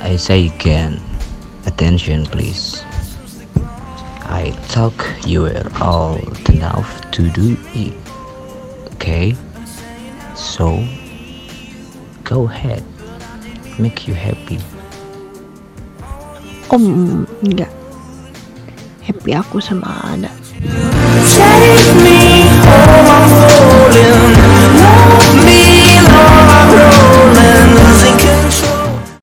I say again, attention please. I talk you are old enough to do it. Okay? So, go ahead. Make you happy. Om, enggak. Happy aku sama Ada. Take me